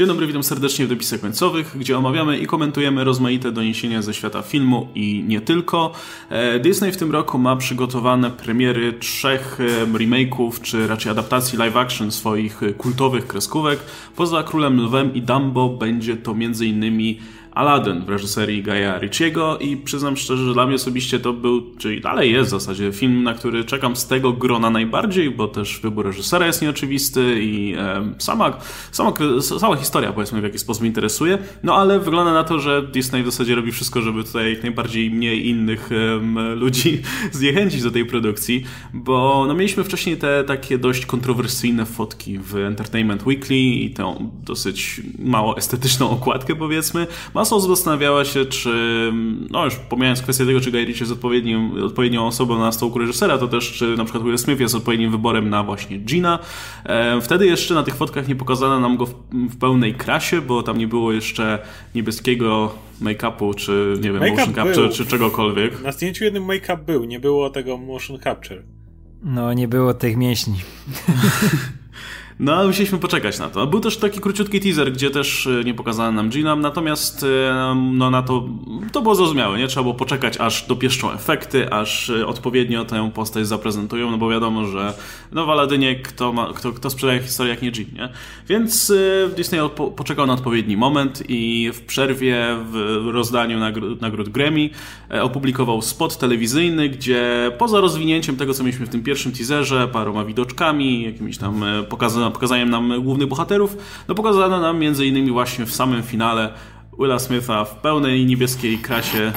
Dzień dobry, witam serdecznie w dopisach końcowych, gdzie omawiamy i komentujemy rozmaite doniesienia ze świata filmu i nie tylko. E, Disney w tym roku ma przygotowane premiery trzech e, remake'ów, czy raczej adaptacji live action swoich kultowych kreskówek. Poza Królem Lwem i Dumbo będzie to m.in. Aladdin w reżyserii Gaia Ricciego i przyznam szczerze, że dla mnie osobiście to był, czyli dalej jest w zasadzie film, na który czekam z tego grona najbardziej, bo też wybór reżysera jest nieoczywisty i sama, sama, sama historia powiedzmy w jakiś sposób interesuje, no ale wygląda na to, że Disney w zasadzie robi wszystko, żeby tutaj jak najbardziej mniej innych ludzi zniechęcić do tej produkcji, bo no, mieliśmy wcześniej te takie dość kontrowersyjne fotki w Entertainment Weekly i tę dosyć mało estetyczną okładkę powiedzmy, Masa osób zastanawiała się, czy, no już pomijając kwestię tego, czy Guy Ritchie jest odpowiednim, odpowiednią osobą na stołku reżysera, to też czy na przykład Will Smith jest odpowiednim wyborem na właśnie Gina. E, wtedy jeszcze na tych fotkach nie pokazano nam go w, w pełnej krasie, bo tam nie było jeszcze niebieskiego make-upu, czy nie wiem, motion capture, czy czegokolwiek. Na zdjęciu jednym make-up był, nie było tego motion capture. No, nie było tych mięśni. No, ale musieliśmy poczekać na to. Był też taki króciutki teaser, gdzie też e, nie pokazano nam Gina, natomiast e, no, na to, to było zrozumiałe, nie? Trzeba było poczekać, aż dopieszczą efekty, aż e, odpowiednio tę postać zaprezentują, no bo wiadomo, że no w Aladynie kto, ma, kto, kto sprzedaje historię jak nie Jean, nie? Więc Disney po, poczekał na odpowiedni moment i w przerwie w rozdaniu nagród, nagród Grammy opublikował spot telewizyjny, gdzie poza rozwinięciem tego, co mieliśmy w tym pierwszym teaserze, paroma widoczkami, jakimiś tam pokazami pokazaniem nam głównych bohaterów, no pokazano nam między innymi właśnie w samym finale Willa Smitha w pełnej niebieskiej krasie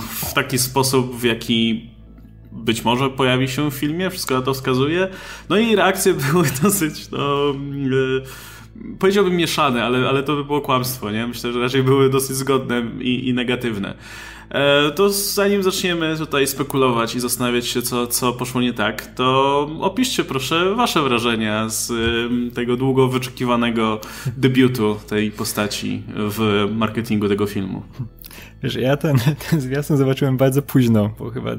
w taki sposób, w jaki być może pojawi się w filmie, wszystko na to wskazuje. No i reakcje były dosyć, no... E, powiedziałbym mieszane, ale, ale to by było kłamstwo, nie? Myślę, że raczej były dosyć zgodne i, i negatywne. E, to zanim zaczniemy tutaj spekulować i zastanawiać się, co, co poszło nie tak, to opiszcie proszę wasze wrażenia z tego długo wyczekiwanego debiutu tej postaci w marketingu tego filmu. Wiesz, ja ten, ten zwiastun zobaczyłem bardzo późno, bo chyba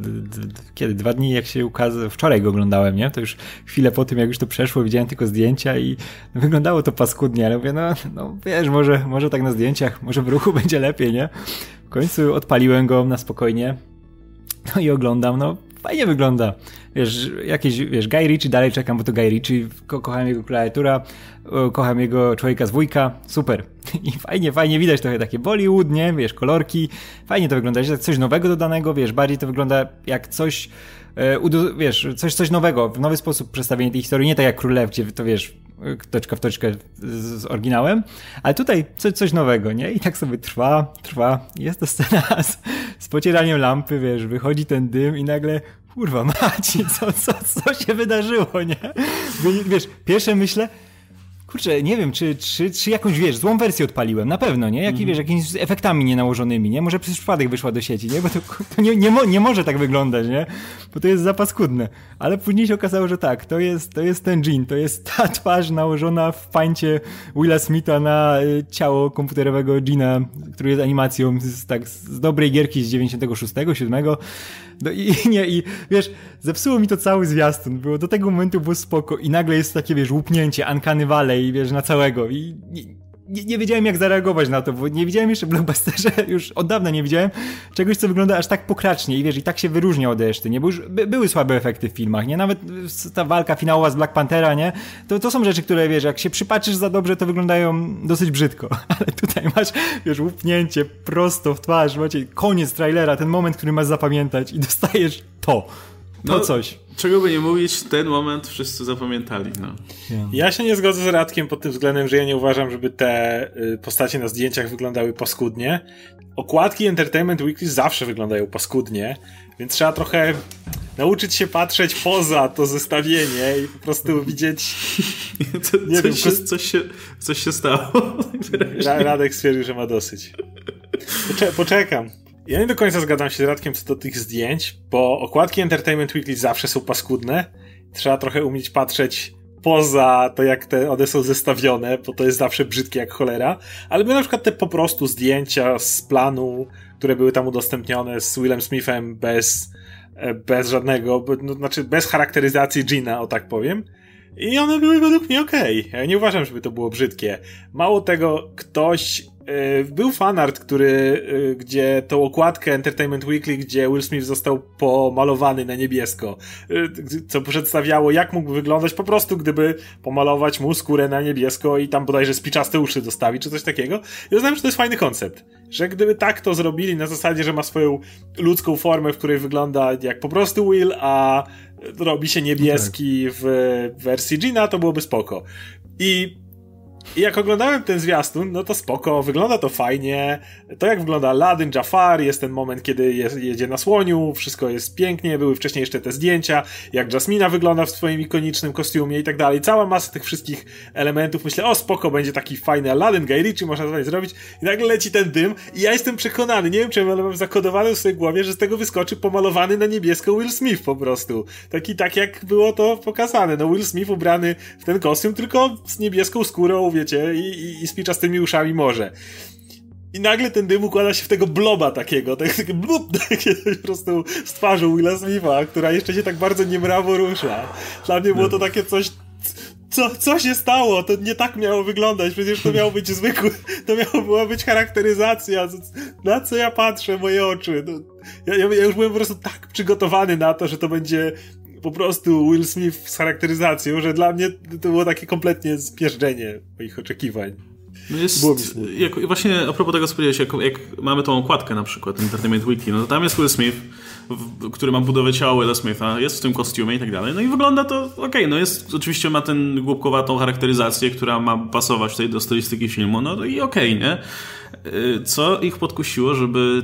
kiedy? Dwa dni jak się ukazał, wczoraj go oglądałem, nie? To już chwilę po tym, jak już to przeszło, widziałem tylko zdjęcia i wyglądało to paskudnie, ale mówię, no, no wiesz, może, może tak na zdjęciach, może w ruchu będzie lepiej, nie? W końcu odpaliłem go na spokojnie. No i oglądam, no fajnie wygląda. Wiesz, jakieś, wiesz, Guy Ritchie, dalej czekam, bo to Guy Ritchie, ko kocham jego klawiatura, kocham jego człowieka z wujka, super. I fajnie, fajnie widać trochę takie Bollywood, nie? Wiesz, kolorki, fajnie to wygląda, jest coś nowego dodanego, wiesz, bardziej to wygląda jak coś, e, wiesz, coś, coś nowego, w nowy sposób przedstawienie tej historii, nie tak jak Królew, gdzie to wiesz, toczka w toczkę z, z oryginałem, ale tutaj coś, coś nowego, nie? I tak sobie trwa, trwa. Jest to scena z, z pocieraniem lampy, wiesz, wychodzi ten dym i nagle kurwa macie, co, co, co się wydarzyło, nie? Wiesz, pierwsze myślę, kurczę, nie wiem, czy, czy, czy jakąś, wiesz, złą wersję odpaliłem, na pewno, nie? Jaki, mm. wiesz, jakimiś efektami nienałożonymi, nie? Może przez przypadek wyszła do sieci, nie? Bo to, to nie, nie, mo, nie może tak wyglądać, nie? Bo to jest zapaskudne. Ale później się okazało, że tak, to jest, to jest ten jean, to jest ta twarz nałożona w pańcie Willa Smitha na y, ciało komputerowego Gina, który jest animacją z, tak, z dobrej gierki z 96, 7. No i nie, i wiesz, zepsuło mi to cały zwiastun. Było, do tego momentu było spoko i nagle jest takie, wiesz, łupnięcie, Uncanny Valley, wiesz, na całego i nie, nie, wiedziałem jak zareagować na to, bo nie widziałem jeszcze w blockbusterze, już od dawna nie widziałem czegoś, co wygląda aż tak pokracznie i wiesz, i tak się wyróżnia od reszty, nie? Bo już by, były słabe efekty w filmach, nie? Nawet ta walka finałowa z Black Panthera, nie? To, to są rzeczy, które, wiesz, jak się przypatrzysz za dobrze, to wyglądają dosyć brzydko, ale tutaj masz, wiesz, łupnięcie prosto w twarz, macie koniec trailera, ten moment, który masz zapamiętać i dostajesz to. To no, coś. Czego by nie mówić, ten moment wszyscy zapamiętali. No. Ja się nie zgodzę z Radkiem pod tym względem, że ja nie uważam, żeby te y, postacie na zdjęciach wyglądały paskudnie. Okładki Entertainment Weekly zawsze wyglądają paskudnie, więc trzeba trochę nauczyć się patrzeć poza to zestawienie i po prostu widzieć. Co, nie coś, wiem, się, coś, się, coś się stało. Radek stwierdził, że ma dosyć. Pocze poczekam. Ja nie do końca zgadzam się z Radkiem co do tych zdjęć, bo okładki Entertainment Weekly zawsze są paskudne. Trzeba trochę umieć patrzeć poza to, jak te one są zestawione, bo to jest zawsze brzydkie jak cholera. Ale były na przykład te po prostu zdjęcia z planu, które były tam udostępnione z Willem Smithem bez, e, bez żadnego, no, znaczy bez charakteryzacji Gina, o tak powiem. I one były według mnie okej. Okay. Ja nie uważam, żeby to było brzydkie. Mało tego, ktoś był fanart, który, e, gdzie tą okładkę Entertainment Weekly, gdzie Will Smith został pomalowany na niebiesko, e, co przedstawiało, jak mógł wyglądać po prostu, gdyby pomalować mu skórę na niebiesko i tam bodajże spiczaste uszy dostawić, czy coś takiego. I uznałem, że to jest fajny koncept. Że gdyby tak to zrobili na zasadzie, że ma swoją ludzką formę, w której wygląda jak po prostu Will, a robi się niebieski no tak. w wersji Gina, to byłoby spoko. I i jak oglądałem ten zwiastun, no to spoko, wygląda to fajnie. To jak wygląda Aladdin, Jafar, jest ten moment, kiedy jest, jedzie na słoniu, wszystko jest pięknie, były wcześniej jeszcze te zdjęcia, jak Jasmina wygląda w swoim ikonicznym kostiumie i tak dalej. Cała masa tych wszystkich elementów. Myślę, o spoko, będzie taki fajny Aladdin, Guy Ritchie, można to zrobić. I nagle leci ten dym i ja jestem przekonany, nie wiem czemu, ale mam zakodowane w swojej głowie, że z tego wyskoczy pomalowany na niebiesko Will Smith po prostu. Taki, tak jak było to pokazane. No Will Smith ubrany w ten kostium, tylko z niebieską skórą, wiecie, i, i, i z piczastymi uszami może. I nagle ten dym układa się w tego bloba takiego, tak, takie blub, takie po prostu z twarzą Willa Smitha, która jeszcze się tak bardzo niemrawo rusza. Dla mnie było to takie coś, co, co się stało? To nie tak miało wyglądać, przecież to miało być zwykłe, to miała być charakteryzacja, na co ja patrzę, moje oczy. No, ja, ja, już byłem po prostu tak przygotowany na to, że to będzie po prostu Will Smith z charakteryzacją, że dla mnie to było takie kompletnie zmierzczenie moich oczekiwań. No jest, jak, właśnie a propos tego, co powiedziałeś, jak, jak, mamy tą okładkę na przykład Entertainment Weekly, no to tam jest Will Smith, w, który ma budowę ciała Willa Smitha, jest w tym kostiumie i tak dalej, no i wygląda to okej, okay, no jest, oczywiście ma ten głupkowatą charakteryzację, która ma pasować tutaj do stylistyki filmu, no i okej, okay, nie? Y, co ich podkusiło, żeby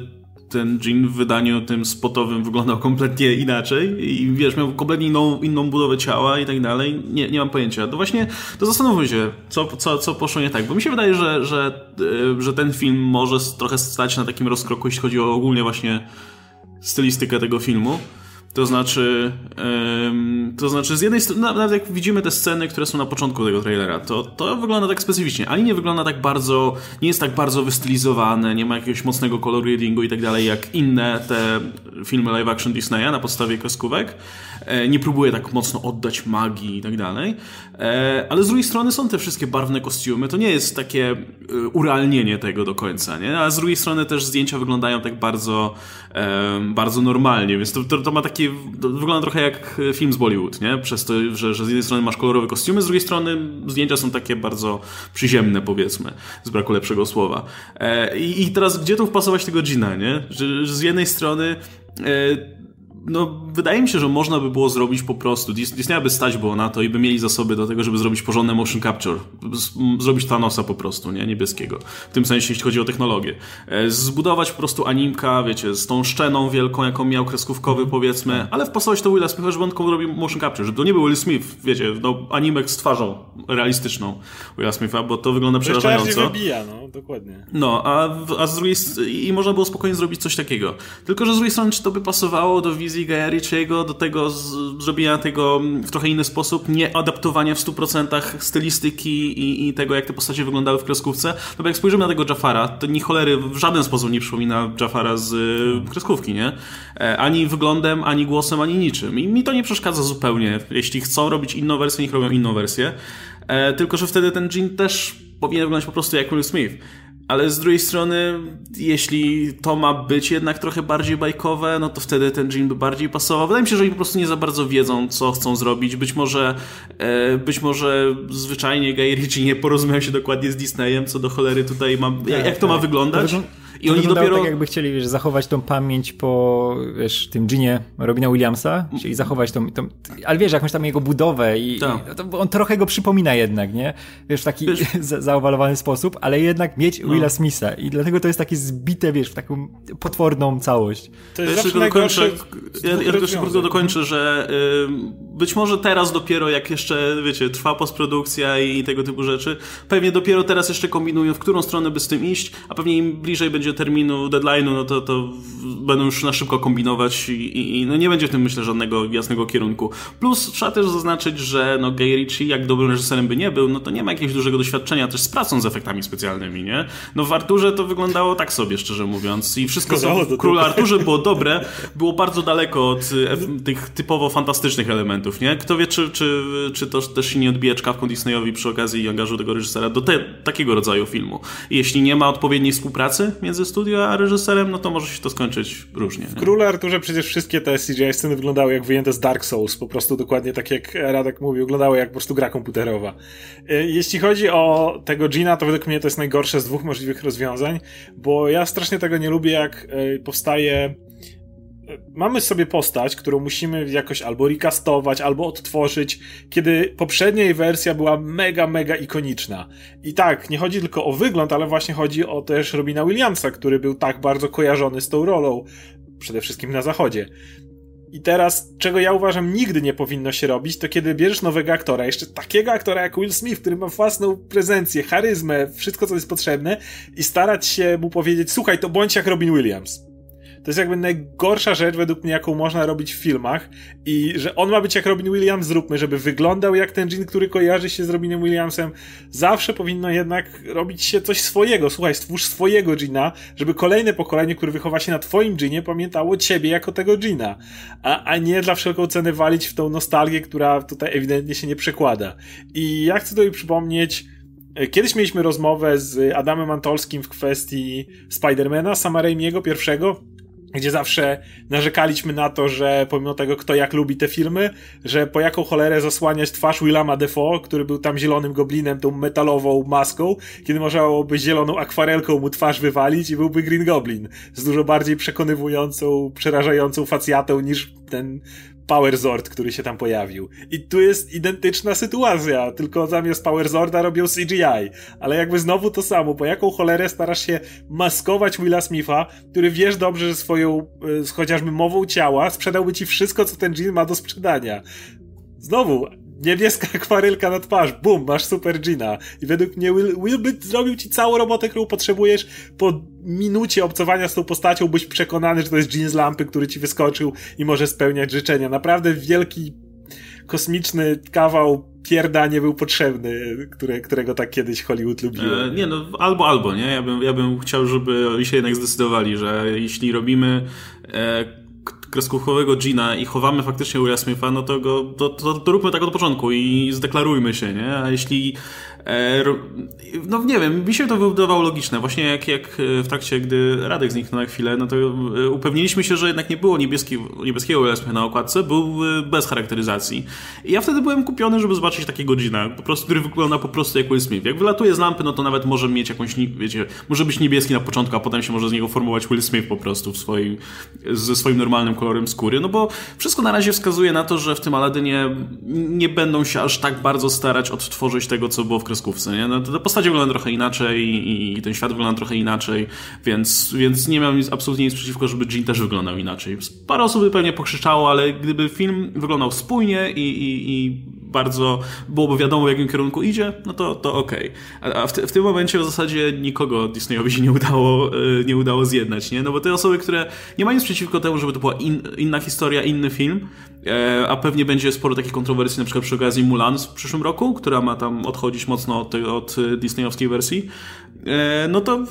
ten jean w wydaniu tym spotowym wyglądał kompletnie inaczej i wiesz, miał kompletnie inną, inną budowę ciała i tak dalej. Nie, nie mam pojęcia. To właśnie, to zastanówmy się, co, co, co poszło nie tak, bo mi się wydaje, że, że, e, że ten film może trochę stać na takim rozkroku, jeśli chodzi o ogólnie właśnie stylistykę tego filmu. To znaczy, to znaczy z jednej strony, nawet jak widzimy te sceny, które są na początku tego trailera, to, to wygląda tak specyficznie. Ani nie wygląda tak bardzo, nie jest tak bardzo wystylizowane, nie ma jakiegoś mocnego color readingu i tak dalej, jak inne te filmy live action Disneya na podstawie kreskówek. E, nie próbuje tak mocno oddać magii i tak dalej. E, ale z drugiej strony są te wszystkie barwne kostiumy, to nie jest takie e, urealnienie tego do końca, nie? A z drugiej strony też zdjęcia wyglądają tak bardzo, bardzo normalnie, więc to, to, to ma takie, to wygląda trochę jak film z Bollywood, nie? Przez to, że, że z jednej strony masz kolorowe kostiumy, z drugiej strony zdjęcia są takie bardzo przyziemne, powiedzmy, z braku lepszego słowa. I, i teraz gdzie tu wpasować tego Gina, nie? Że, że z jednej strony no, wydaje mi się, że można by było zrobić po prostu. Disneya by stać było na to i by mieli zasoby do tego, żeby zrobić porządne motion capture. Zrobić Thanosa po prostu, nie? Niebieskiego. W tym sensie, jeśli chodzi o technologię. E, zbudować po prostu animka, wiecie, z tą szczeną wielką, jaką miał kreskówkowy, powiedzmy, ale wpasować to Willa Smitha, żeby on tylko robił motion capture. Żeby to nie był Will Smith, wiecie, no, animek z twarzą realistyczną Willa Smitha, bo to wygląda przerażająco. Jeszcze wybija, no, dokładnie. No, a, a z drugiej i można było spokojnie zrobić coś takiego. Tylko, że z drugiej strony, czy to by pasowało do wizji Gaia Ritchiego do tego zrobienia tego w trochę inny sposób, nie adaptowania w 100% stylistyki i, i, tego, jak te postacie wyglądały w kreskówce. No bo jak spojrzymy na tego Jafara, to ni cholery w żaden sposób nie przypomina Jafara z y, kreskówki, nie? E, ani wyglądem, ani głosem, ani niczym. I mi to nie przeszkadza zupełnie. Jeśli chcą robić inną wersję, niech robią inną wersję. E, tylko, że wtedy ten Jean też powinien wyglądać po prostu jak Will Smith. Ale z drugiej strony, jeśli to ma być jednak trochę bardziej bajkowe, no to wtedy ten jean by bardziej pasował. Wydaje mi się, że oni po prostu nie za bardzo wiedzą, co chcą zrobić. Być może, e, być może zwyczajnie Guy Ritchie nie porozumiał się dokładnie z Disneyem, co do cholery tutaj ma, jak, jak to ma tak. wyglądać. I oni dopiero... tak jakby chcieli wiesz, zachować tą pamięć po wiesz, tym Ginie Robina Williamsa, czyli zachować tą, tą ale wiesz, jakąś tam jego budowę i, tak. i on trochę go przypomina jednak, nie? Wiesz, w taki wiesz... zaowalowany sposób, ale jednak mieć no. Willa Smitha i dlatego to jest takie zbite, wiesz, w taką potworną całość. To jest ja tylko dokończę, ja, ja tylko szybko dokończę, że y, być może teraz dopiero, jak jeszcze, wiecie, trwa postprodukcja i, i tego typu rzeczy, pewnie dopiero teraz jeszcze kombinują, w którą stronę by z tym iść, a pewnie im bliżej będzie terminu, deadline'u, no to, to będą już na szybko kombinować i, i, no nie będzie w tym myślę żadnego jasnego kierunku. Plus trzeba też zaznaczyć, że no Gay Ritchie jak dobrym reżyserem by nie był, no to nie ma jakiegoś dużego doświadczenia też z pracą z efektami specjalnymi, nie? No w Arturze to wyglądało tak sobie, szczerze mówiąc. I wszystko co w Królu Arturze było dobre, było bardzo daleko od e, tych typowo fantastycznych elementów, nie? Kto wie, czy, czy, czy to też się nie odbije czkawką Disneyowi przy okazji angażu tego reżysera do te, takiego rodzaju filmu. I jeśli nie ma odpowiedniej współpracy między studio a reżyserem, no to może się to skończyć różnie. W Królu Arturze przecież wszystkie te CGI sceny wyglądały jak wyjęte z Dark Souls, po prostu dokładnie tak jak Radek mówił, wyglądały jak po prostu gra komputerowa. E, jeśli chodzi o tego Gina, to według mnie to jest najgorsze z dwóch możliwych rozwiązań, bo ja strasznie tego nie lubię, jak e, powstaje mamy sobie postać, którą musimy jakoś albo recastować, albo odtworzyć, kiedy poprzednia jej wersja była mega, mega ikoniczna. I tak, nie chodzi tylko o wygląd, ale właśnie chodzi o też Robina Williamsa, który był tak bardzo kojarzony z tą rolą, przede wszystkim na zachodzie. I teraz, czego ja uważam nigdy nie powinno się robić, to kiedy bierzesz nowego aktora, jeszcze takiego aktora jak Will Smith, który ma własną prezencję, charyzmę, wszystko co jest potrzebne i starać się mu powiedzieć, słuchaj, to bądź jak Robin Williams to jest jakby najgorsza rzecz według mnie, jaką można robić w filmach i że on ma być jak Robin Williams, zróbmy, żeby wyglądał jak ten Jean, który kojarzy się z Robinem Williamsem. Zawsze powinno jednak robić się coś swojego. Słuchaj, stwórz swojego Gina, żeby kolejne pokolenie, które wychowa się na twoim Ginie, pamiętało ciebie jako tego Gina, a, a nie dla wszelką cenę walić w tą nostalgię, która tutaj ewidentnie się nie przekłada. I ja chcę tutaj przypomnieć, Kiedyś mieliśmy rozmowę z Adamem Antolskim w kwestii Spidermana, Sama Raimiego pierwszego, gdzie zawsze narzekaliśmy na to, że pomimo tego, kto jak lubi te filmy, że po jaką cholerę zasłaniać twarz Willama Defoe, który był tam zielonym goblinem, tą metalową maską, kiedy można byłoby zieloną akwarelką mu twarz wywalić i byłby Green Goblin z dużo bardziej przekonywującą, przerażającą facjatą niż ten Power Zord, który się tam pojawił. I tu jest identyczna sytuacja, tylko zamiast Power Zorda robią CGI. Ale jakby znowu to samo, po jaką cholerę starasz się maskować Willa Smitha, który wiesz dobrze, że swoją y, chociażby mową ciała sprzedałby ci wszystko, co ten Jean ma do sprzedania. Znowu, niebieska akwarelka na twarz, bum, masz super Gina. I według mnie Will, by zrobił ci całą robotę, którą potrzebujesz. Po minucie obcowania z tą postacią byś przekonany, że to jest Jean z lampy, który ci wyskoczył i może spełniać życzenia. Naprawdę wielki, kosmiczny kawał pierda nie był potrzebny, które, którego tak kiedyś Hollywood lubił. E, nie, no albo, albo, nie? Ja bym, ja bym chciał, żeby się jednak zdecydowali, że jeśli robimy e, kreskówkowego Gina i chowamy faktycznie Willa Smitha, no to go, to, to, to róbmy tak od początku i zdeklarujmy się, nie? A jeśli no nie wiem, mi się to wydawało logiczne. Właśnie jak, jak w trakcie, gdy Radek zniknął na chwilę, no to e, upewniliśmy się, że jednak nie było niebieski, niebieskiego USP na okładce, był e, bez charakteryzacji. I ja wtedy byłem kupiony, żeby zobaczyć takiego Gina, po prostu, który wygląda po prostu jak Will Smith. Jak wylatuje z lampy, no to nawet może mieć jakąś, wiecie, może być niebieski na początku, a potem się może z niego formować Will Smith po prostu w swoim, ze swoim normalnym kolorem skóry, no bo wszystko na razie wskazuje na to, że w tym Aladynie nie będą się aż tak bardzo starać odtworzyć tego, co było w kreskówce, nie? No, to postać wygląda trochę inaczej i, i, ten świat wygląda trochę inaczej, więc, więc nie mam absolutnie nic przeciwko, żeby Jean też wyglądał inaczej. Parę osób by pewnie pokrzyczało, ale gdyby film wyglądał spójnie i, i, i bardzo byłoby wiadomo, w jakim kierunku idzie, no to, to okej. Okay. A w, w, tym momencie w zasadzie nikogo Disneyowi się nie udało, e, nie udało zjednać, nie? No bo te osoby, które nie mają nic przeciwko temu, żeby to była in, inna historia, inny film, e, a pewnie będzie sporo takich kontrowersji, na przykład przy okazji Mulan w przyszłym roku, która ma tam odchodzić mocno od, od disneyowskiej wersji, e, no to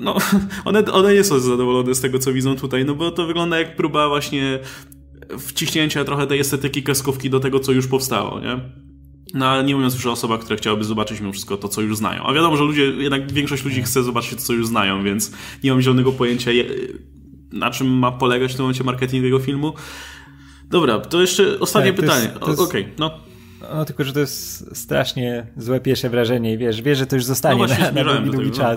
no, one, one nie są zadowolone z tego, co widzą tutaj, no bo to wygląda jak próba właśnie wciśnięcia trochę tej estetyki kreskówki do tego, co już powstało, nie? No, nie mówiąc już o osobach, które chciałyby zobaczyć mimo wszystko to, co już znają. A wiadomo, że ludzie, jednak większość ludzi chce zobaczyć to, co już znają, więc nie mam zielonego pojęcia, na czym ma polegać w tym momencie marketing tego filmu. Dobra, to jeszcze ostatnie tak, pytanie. Okej, okay, no. No tylko, że to jest strasznie złe pierwsze wrażenie i wiesz, wiesz, że to już zostanie no na, na długi, długi no.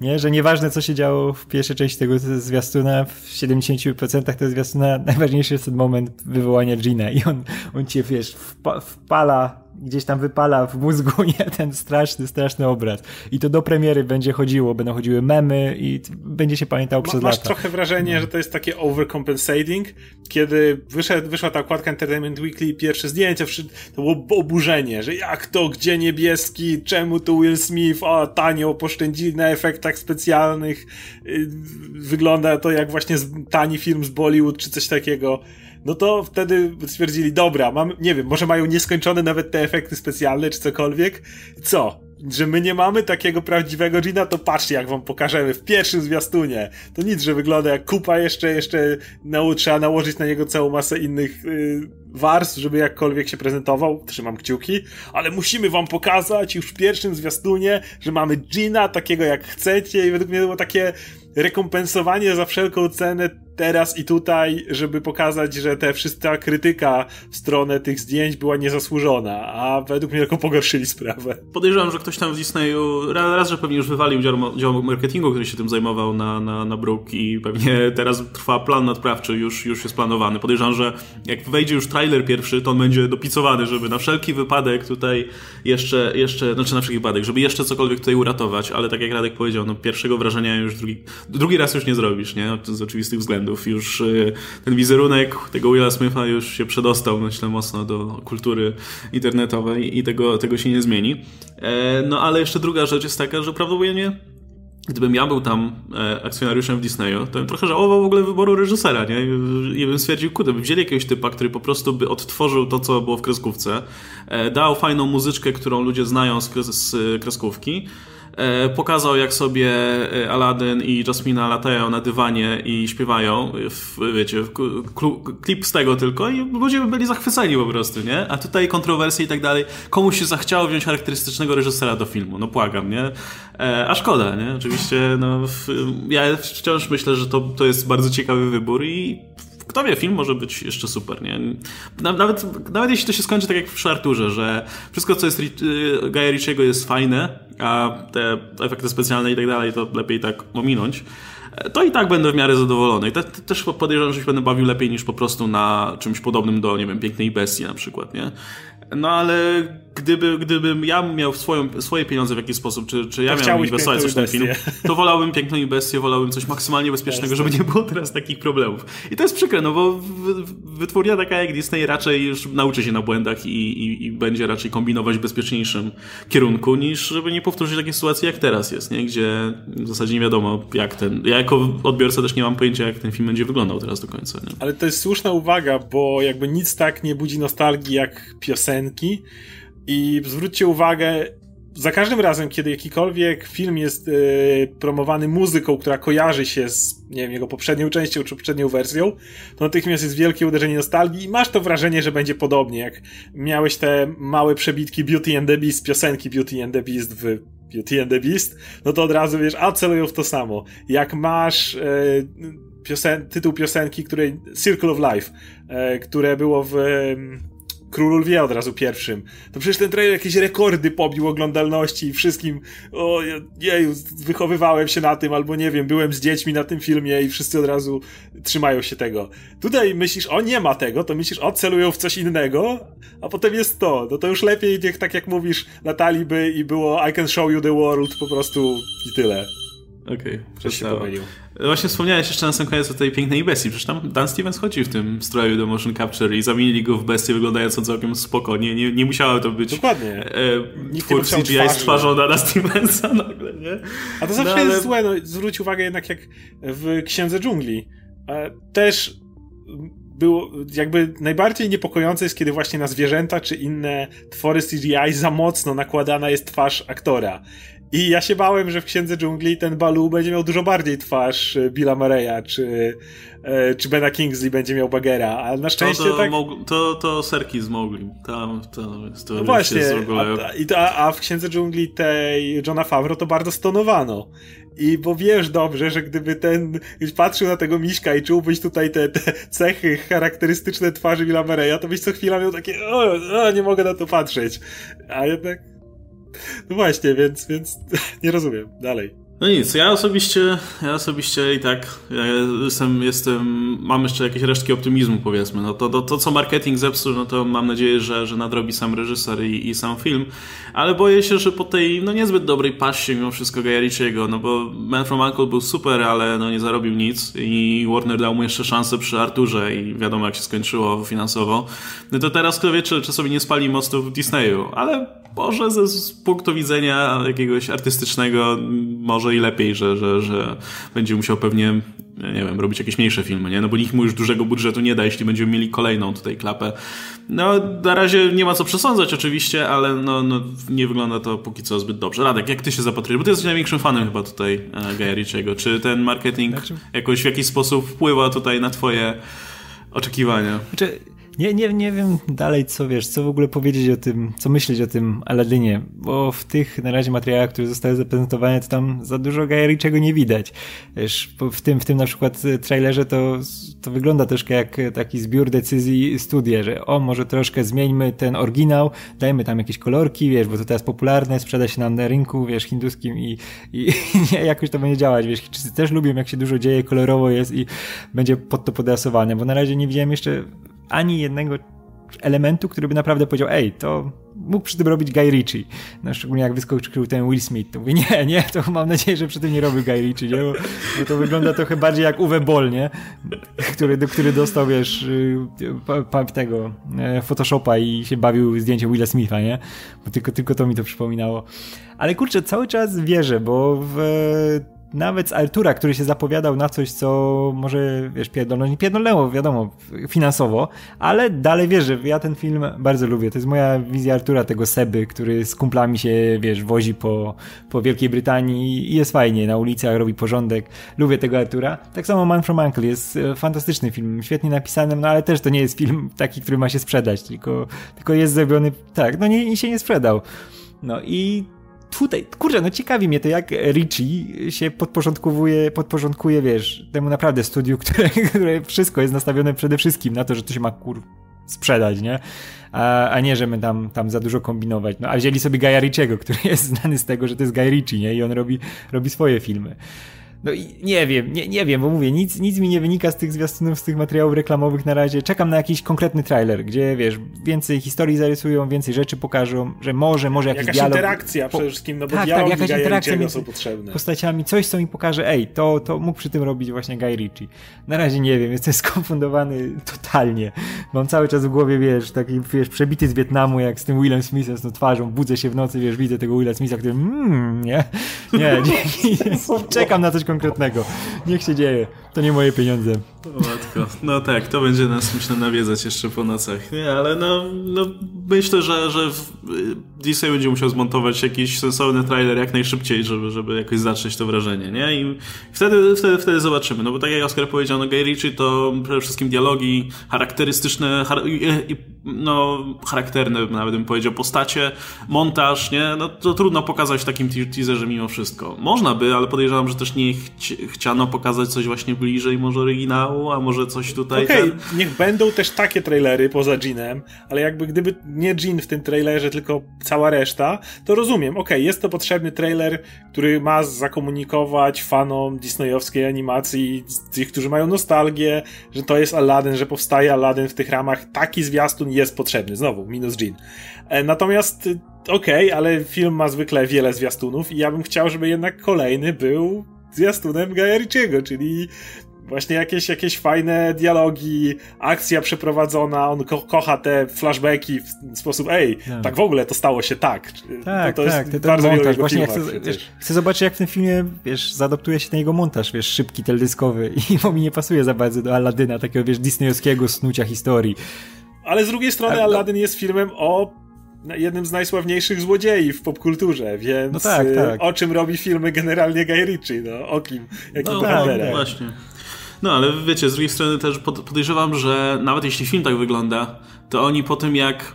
Nie? Że nieważne, co się działo w pierwszej części tego zwiastuna, w 70% tego zwiastuna najważniejszy jest ten moment wywołania Gina i on, on cię, wiesz, wpa wpala gdzieś tam wypala w mózgu nie, ten straszny, straszny obraz. I to do premiery będzie chodziło, będą chodziły memy i będzie się pamiętało przez Masz lata. trochę wrażenie, no. że to jest takie overcompensating, kiedy wyszedł, wyszła ta okładka Entertainment Weekly i pierwsze zdjęcie, to było oburzenie, że jak to, gdzie niebieski, czemu tu Will Smith, o tanio poszczędzili na efektach specjalnych, y, wygląda to jak właśnie tani film z Bollywood czy coś takiego no to wtedy stwierdzili, dobra, mam, nie wiem, może mają nieskończone nawet te efekty specjalne czy cokolwiek. Co? Że my nie mamy takiego prawdziwego Gina, to patrzcie, jak wam pokażemy w pierwszym zwiastunie. To nic, że wygląda jak kupa, jeszcze, jeszcze na, trzeba nałożyć na niego całą masę innych yy, warstw, żeby jakkolwiek się prezentował. Trzymam kciuki, ale musimy wam pokazać już w pierwszym zwiastunie, że mamy Gina takiego jak chcecie i według mnie to było takie rekompensowanie za wszelką cenę teraz i tutaj, żeby pokazać, że te wszystka krytyka w stronę tych zdjęć była niezasłużona, a według mnie tylko pogorszyli sprawę. Podejrzewam, że ktoś tam w Disneyu raz, raz że pewnie już wywalił dział, dział marketingu, który się tym zajmował na, na, na Brook i pewnie teraz trwa plan nadprawczy, już, już jest planowany. Podejrzewam, że jak wejdzie już trailer pierwszy, to on będzie dopicowany, żeby na wszelki wypadek tutaj jeszcze, jeszcze znaczy na wszelki wypadek, żeby jeszcze cokolwiek tutaj uratować, ale tak jak Radek powiedział, no pierwszego wrażenia już drugi, drugi raz już nie zrobisz, nie? Z oczywistych względów Już y, ten wizerunek tego Willa Smitha już się przedostał, myślę, mocno do kultury internetowej i tego, tego się nie zmieni. E, no ale jeszcze druga rzecz jest taka, że prawdopodobnie gdybym ja był tam e, akcjonariuszem w Disneyu, to bym trochę żałował w ogóle wyboru reżysera, nie? I bym stwierdził, kurde, by wzięli jakiegoś typa, który po prostu by odtworzył to, co było w kreskówce, e, dał fajną muzyczkę, którą ludzie znają z, kreskówki, pokazał jak sobie e, Aladdin i Jasmina latają na dywanie i śpiewają, w, wiecie, w, klip z tego tylko i ludzie by byli zachwyceni po prostu, nie? A tutaj kontrowersje i tak dalej. Komuś się zachciało wziąć charakterystycznego reżysera do filmu, no płagam, nie? E, a szkoda, nie? Oczywiście, no, ja wciąż myślę, że to, to jest bardzo ciekawy wybór i kto wie, film może być jeszcze super, nie? Nawet, nawet jeśli to się skończy tak jak w Arturze, że wszystko, co jest y, Gaia Ritchiego jest fajne, a te efekty specjalne i tak dalej, to lepiej tak ominąć, to i tak będę w miarę zadowolony. I te, te, też podejrzewam, że się będę bawił lepiej niż po prostu na czymś podobnym do, nie wiem, Pięknej Bestii na przykład, nie? No ale gdyby, gdybym ja miał swoją, swoje pieniądze w jakiś sposób, czy, czy ja miałbym inwestować coś w ten film, to wolałbym piękną bestię, wolałbym coś maksymalnie bezpiecznego, żeby nie było teraz takich problemów. I to jest przykre, no bo wytwórnia taka jak Disney raczej już nauczy się na błędach i, i, i będzie raczej kombinować w bezpieczniejszym kierunku, niż żeby nie powtórzyć takiej sytuacji jak teraz jest, nie? gdzie w zasadzie nie wiadomo jak ten, ja jako odbiorca też nie mam pojęcia jak ten film będzie wyglądał teraz do końca. Nie? Ale to jest słuszna uwaga, bo jakby nic tak nie budzi nostalgii jak piosenki, i zwróćcie uwagę, za każdym razem, kiedy jakikolwiek film jest yy, promowany muzyką, która kojarzy się z, nie wiem, jego poprzednią częścią czy poprzednią wersją, to natychmiast jest wielkie uderzenie nostalgii i masz to wrażenie, że będzie podobnie, jak miałeś te małe przebitki Beauty and the Beast, piosenki Beauty and the Beast w Beauty and the Beast, no to od razu wiesz, a celują w to samo. Jak masz yy, piosen tytuł piosenki, której Circle of Life, yy, które było w Król Lwie od razu pierwszym. To przecież ten trailer jakieś rekordy pobił oglądalności i wszystkim, o jeju, wychowywałem się na tym, albo nie wiem, byłem z dziećmi na tym filmie i wszyscy od razu trzymają się tego. Tutaj myślisz, o nie ma tego, to myślisz, o celują w coś innego, a potem jest to. No to już lepiej niech tak jak mówisz, latali by i było I can show you the world po prostu i tyle. Okej, okay, się pomylił. Właśnie wspomniałeś jeszcze na sam koniec o tej pięknej bestii. Przecież tam Dan Stevens chodził w tym stroju do motion capture i zamienili go w bestię wyglądającą całkiem spoko. Nie, nie, nie musiało to być Dokładnie. E, twór CGI stwarzał na Stevensa nagle, nie? A to zawsze no, ale... jest złe. No, zwróć uwagę jednak jak w Księdze Dżungli. E, też było jakby najbardziej niepokojące jest, kiedy właśnie na zwierzęta czy inne twory CGI za mocno nakładana jest twarz aktora. I ja się bałem, że w Księdze Dżungli ten Balu będzie miał dużo bardziej twarz e, Billa Murraya, czy, e, czy Bena Kingsley będzie miał Bagera, ale na szczęście to, to, tak... To, to serki z Mowgli. Tam, to jest to no właśnie, a, a, a w Księdze Dżungli tej Johna Favreau to bardzo stonowano. I bo wiesz dobrze, że gdyby ten patrzył na tego miśka i czułbyś tutaj te, te cechy charakterystyczne twarzy Billa Murraya, to byś co chwila miał takie o, o, nie mogę na to patrzeć. A jednak no właśnie, więc, więc nie rozumiem. Dalej. No nic, ja osobiście, ja osobiście i tak ja jestem, jestem, mam jeszcze jakieś resztki optymizmu powiedzmy. No to, to, to co marketing zepsuł, no to mam nadzieję, że, że nadrobi sam reżyser i, i sam film, ale boję się, że po tej no niezbyt dobrej paście mimo wszystko Guy Ritchiego, no bo Man from Uncle był super, ale no nie zarobił nic i Warner dał mu jeszcze szansę przy Arturze i wiadomo jak się skończyło finansowo. No to teraz kto wie, czy, czy sobie nie spali mostu w Disneyu, ale może ze, z punktu widzenia jakiegoś artystycznego może i lepiej, że, że, że będzie musiał pewnie nie wiem, robić jakieś mniejsze filmy, nie? No bo nikt mu już dużego budżetu nie da, jeśli będziemy mieli kolejną tutaj klapę. No, na razie nie ma co przesądzać oczywiście, ale no, no nie wygląda to póki co zbyt dobrze. Radek, jak ty się zapatrujesz? Bo ty jesteś największym fanem chyba tutaj e, Ritchiego. Czy ten marketing jakoś w jakiś sposób wpływa tutaj na twoje oczekiwania? Znaczy, nie, nie, nie wiem dalej, co wiesz, co w ogóle powiedzieć o tym, co myśleć o tym Aladinie, bo w tych na razie materiałach, które zostały zaprezentowane, to tam za dużo Gaja czego nie widać. Wiesz, w tym, w tym na przykład trailerze to, to wygląda troszkę jak taki zbiór decyzji studia, że o, może troszkę zmieńmy ten oryginał, dajmy tam jakieś kolorki, wiesz, bo to teraz popularne, sprzeda się nam na rynku, wiesz, hinduskim i, i, i jakoś to będzie działać, wiesz, Chińczycy też lubią, jak się dużo dzieje, kolorowo jest i będzie pod to podrasowane, bo na razie nie widziałem jeszcze ani jednego elementu, który by naprawdę powiedział, ej, to mógł przy tym robić Guy Ritchie. No, szczególnie jak wyskoczył ten Will Smith. To mówię, nie, nie, to mam nadzieję, że przy tym nie robił Guy Ritchie, nie? Bo, bo to wygląda trochę bardziej jak Uwe Boll, nie? Który, który dostał, wiesz, y, tego e, Photoshopa i się bawił zdjęciem Willa Smitha, nie? Bo tylko, tylko to mi to przypominało. Ale kurczę, cały czas wierzę, bo w nawet z Artura, który się zapowiadał na coś, co może, wiesz, pierdolnąć, nie pierdolnęło, wiadomo, finansowo, ale dalej wierzę, ja ten film bardzo lubię, to jest moja wizja Artura, tego Seby, który z kumplami się, wiesz, wozi po, po Wielkiej Brytanii i jest fajnie, na ulicach robi porządek, lubię tego Artura. Tak samo Man from Uncle. Jest e, fantastyczny film, świetnie napisany, no ale też to nie jest film taki, który ma się sprzedać, tylko, tylko jest zrobiony, tak, no nie, się nie sprzedał. No i tutaj, kurczę, no ciekawi mnie to, jak Richie się podporządkowuje, podporządkuje, wiesz, temu naprawdę studiu, które, które wszystko jest nastawione przede wszystkim na to, że to się ma kur sprzedać, nie? A, a nie, że my tam, tam za dużo kombinować. No, a wzięli sobie Gaja Ritchiego, który jest znany z tego, że to jest Guy Ritchie, nie? I on robi, robi swoje filmy. No i nie wiem, nie, nie wiem, bo mówię, nic, nic mi nie wynika z tych zwiastunów, z tych materiałów reklamowych na razie. Czekam na jakiś konkretny trailer, gdzie wiesz, więcej historii zarysują, więcej rzeczy pokażą, że może, może jakiś jakaś dialog. interakcja po... przede wszystkim, no bo tak, tak, jakaś interakcja między są potrzebne. postaciami, coś co mi pokaże, ej, to, to mógł przy tym robić właśnie Guy Ritchie. Na razie nie wiem, jestem skonfundowany totalnie. Mam cały czas w głowie, wiesz, taki, wiesz, przebity z Wietnamu, jak z tym Willem Smithem z tą twarzą, budzę się w nocy, wiesz, widzę tego Willa Smitha, który mmm, nie, nie, nie. czekam na coś konkretnego. Niech się dzieje. To nie moje pieniądze. O No tak, to będzie nas myślę nawiedzać jeszcze po nocach. Nie, ale no, no myślę, że, że Disney będzie musiał zmontować jakiś sensowny trailer jak najszybciej, żeby, żeby jakoś zacząć to wrażenie, nie? I wtedy, wtedy, wtedy zobaczymy. No bo tak jak Oskar powiedział, no Guy Ritchie to przede wszystkim dialogi charakterystyczne, char no charakterne nawet bym powiedział, postacie, montaż, nie? No to trudno pokazać w takim teaserze mimo wszystko. Można by, ale podejrzewam, że też nie chci chciano pokazać coś właśnie bliżej może oryginału, a może coś tutaj... Okej, okay, ten... niech będą też takie trailery poza Jeanem, ale jakby gdyby nie Jean w tym trailerze, tylko cała reszta, to rozumiem, okej, okay, jest to potrzebny trailer, który ma zakomunikować fanom disneyowskiej animacji, tych, którzy mają nostalgię, że to jest Aladdin, że powstaje Aladdin w tych ramach, taki zwiastun jest potrzebny, znowu, minus Jean. E, natomiast okej, okay, ale film ma zwykle wiele zwiastunów i ja bym chciał, żeby jednak kolejny był zwiastunem Gaja czyli właśnie jakieś, jakieś fajne dialogi, akcja przeprowadzona, on ko kocha te flashbacki w sposób, ej, tak. tak w ogóle to stało się tak. Tak, to, to tak, jest bardzo montaż. Właśnie ja chcę, wiesz, chcę zobaczyć, jak w tym filmie, wiesz, zaadoptuje się ten jego montaż, wiesz, szybki, teledyskowy i bo mi nie pasuje za bardzo do Aladyna, takiego, wiesz, disneyowskiego snucia historii. Ale z drugiej strony tak, Aladdin jest filmem o jednym z najsławniejszych złodziei w popkulturze, więc no tak, tak. o czym robi filmy generalnie Guy Ritchie, no o kim, jakim no, tak, właśnie. No ale wiecie, z drugiej strony też podejrzewam, że nawet jeśli film tak wygląda, to oni po tym jak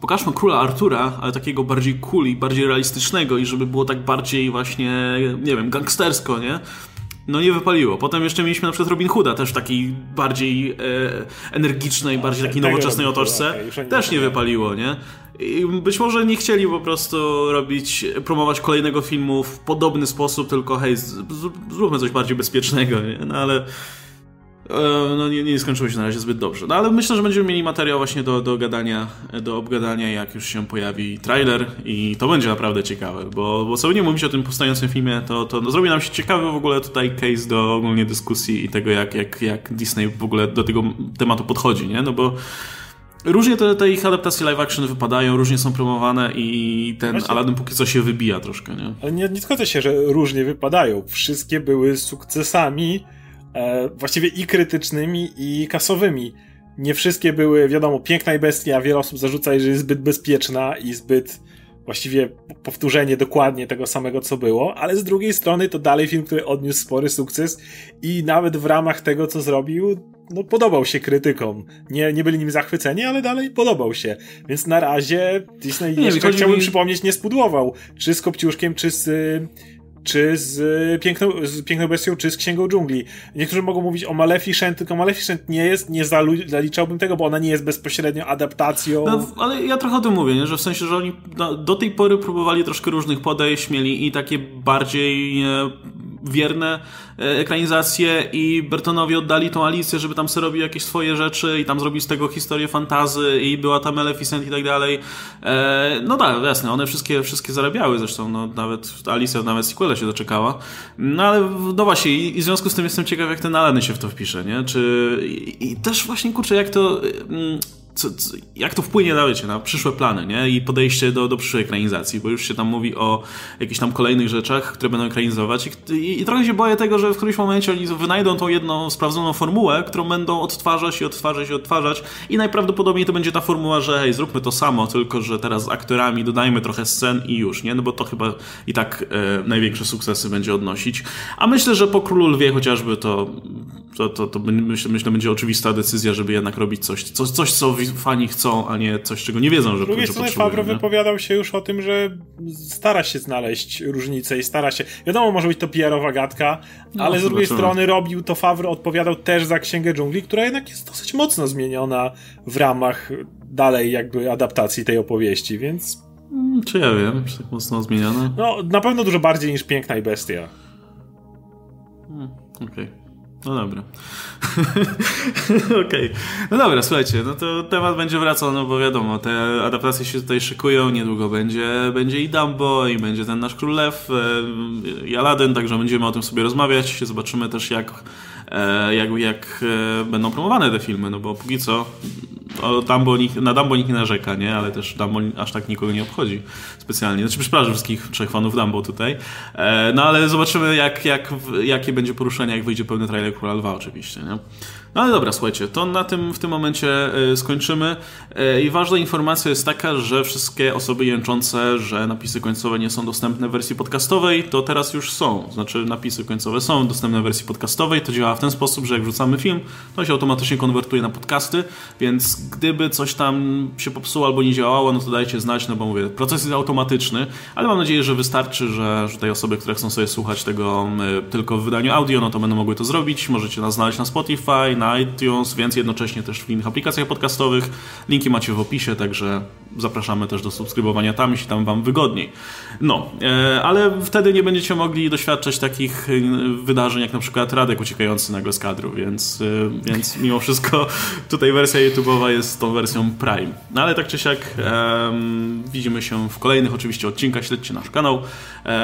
pokażmy króla Artura, ale takiego bardziej cool i bardziej realistycznego i żeby było tak bardziej właśnie, nie wiem, gangstersko, nie? No nie wypaliło. Potem jeszcze mieliśmy na przykład Robin Hooda, też taki bardziej e, energicznej, bardziej takiej nowoczesnej otoczce. Też nie wypaliło, nie? I być może nie chcieli po prostu robić, promować kolejnego filmu w podobny sposób, tylko hej, zróbmy coś bardziej bezpiecznego, nie? No ale no nie, nie skończyło się na razie zbyt dobrze. No ale myślę, że będziemy mieli materiał właśnie do, do gadania, do obgadania, jak już się pojawi trailer i to będzie naprawdę ciekawe, bo, bo co nie mówić o tym powstającym filmie, to, to no, zrobi nam się ciekawy w ogóle tutaj case do ogólnie dyskusji i tego, jak, jak, jak Disney w ogóle do tego tematu podchodzi, nie? No bo Różnie te, te ich adaptacje live action wypadają, różnie są promowane i ten Właśnie... Aladdin póki co się wybija troszkę, nie? Ale nie, nie zgodzę się, że różnie wypadają. Wszystkie były sukcesami e, właściwie i krytycznymi, i kasowymi. Nie wszystkie były, wiadomo, piękna i bestia, a wiele osób zarzuca, że jest zbyt bezpieczna i zbyt właściwie powtórzenie dokładnie tego samego, co było, ale z drugiej strony to dalej film, który odniósł spory sukces i nawet w ramach tego, co zrobił, no podobał się krytykom. Nie, nie byli nim zachwyceni, ale dalej podobał się. Więc na razie Disney, nie, jeszcze chciałbym mi... przypomnieć, nie spudłował. Czy z Kopciuszkiem, czy z czy z piękną, z piękną bestią, czy z księgą dżungli. Niektórzy mogą mówić o Maleficent, tylko Maleficent nie jest, nie zaliczałbym tego, bo ona nie jest bezpośrednio adaptacją. No, ale ja trochę o tym mówię, nie? że w sensie, że oni do tej pory próbowali troszkę różnych podejść, mieli i takie bardziej wierne e, ekranizacje i Bertonowi oddali tą Alicję, żeby tam sobie robił jakieś swoje rzeczy i tam zrobić z tego historię fantazy i była tam Maleficent i tak dalej. E, no tak, jasne, one wszystkie, wszystkie zarabiały zresztą, no nawet Alicja nawet sequela się doczekała. No ale no właśnie i, w związku z tym jestem ciekaw jak ten Alany się w to wpisze, nie? Czy i, i też właśnie kurczę jak to mm, co, co, jak to wpłynie na, wiecie, na przyszłe plany, nie? I podejście do, do przyszłej ekranizacji, bo już się tam mówi o jakichś tam kolejnych rzeczach, które będą ekranizować i, i, i trochę się boję tego, że w którymś momencie oni wynajdą tą jedną sprawdzoną formułę, którą będą odtwarzać i odtwarzać i odtwarzać i najprawdopodobniej to będzie ta formuła, że hej, zróbmy to samo, tylko że teraz z aktorami dodajmy trochę scen i już, nie? No bo to chyba i tak e, największe sukcesy będzie odnosić. A myślę, że po Królu Lwie chociażby to to, to, to myślę, myślę, będzie oczywista decyzja, żeby jednak robić coś, coś, coś, co fani chcą, a nie coś, czego nie wiedzą, że, Z drugiej strony Favreau wypowiadał się już o tym, że stara się znaleźć różnice i stara się... Wiadomo, może być to PR-owa gadka, no, ale z drugiej strony robił to Favreau, odpowiadał też za Księgę Dżungli, która jednak jest dosyć mocno zmieniona w ramach dalej jakby adaptacji tej opowieści, więc... Hmm, czy ja wiem, czy tak mocno zmieniona? No, na pewno dużo bardziej niż Piękna i Bestia. Hmm, Okej. Okay. No dobra. Okej. Okay. No dobra, słuchajcie, no to temat będzie wracał, no bo wiadomo, te adaptacje się tutaj szykują, niedługo będzie, będzie i Dumbo, i będzie ten nasz Królew, e, i Aladdin, także będziemy o tym sobie rozmawiać. Zobaczymy też, jak E, jak, jak e, będą promowane te filmy, no bo póki co Dumbo, na Dumbo nikt nie narzeka, nie? Ale też Dumbo aż tak nikogo nie obchodzi specjalnie. Znaczy, przepraszam wszystkich trzech fanów Dumbo tutaj. E, no ale zobaczymy, jak, jak, jakie będzie poruszenie, jak wyjdzie pełny trailer Króla Lwa oczywiście, nie? No ale dobra, słuchajcie, to na tym w tym momencie e, skończymy. E, I ważna informacja jest taka, że wszystkie osoby jęczące, że napisy końcowe nie są dostępne w wersji podcastowej, to teraz już są. Znaczy napisy końcowe są dostępne w wersji podcastowej. To działa w ten sposób, że jak wrzucamy film, to się automatycznie konwertuje na podcasty, więc gdyby coś tam się popsuło albo nie działało, no to dajcie znać, no bo mówię, proces jest automatyczny, ale mam nadzieję, że wystarczy, że, że te osoby, które chcą sobie słuchać tego e, tylko w wydaniu audio, no to będą mogły to zrobić. Możecie nas znaleźć na Spotify, na iTunes, więc jednocześnie też w innych aplikacjach podcastowych. Linki macie w opisie, także zapraszamy też do subskrybowania tam, jeśli tam wam wygodniej. No, e, ale wtedy nie będziecie mogli doświadczać takich e, wydarzeń, jak na przykład Radek uciekający nagle z kadru, więc, e, więc mimo wszystko tutaj wersja YouTube'owa jest tą wersją Prime. No ale tak czy siak widzimy się w kolejnych oczywiście odcinkach, śledźcie nasz kanał.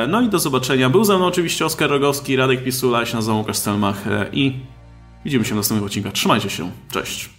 no i do zobaczenia. Był ze mną oczywiście Oskar Rogowski, Radek Pisula, ja się nazywam Łukasz Stelmach i Widzimy się w następnych odcinkach. Trzymajcie się. Cześć.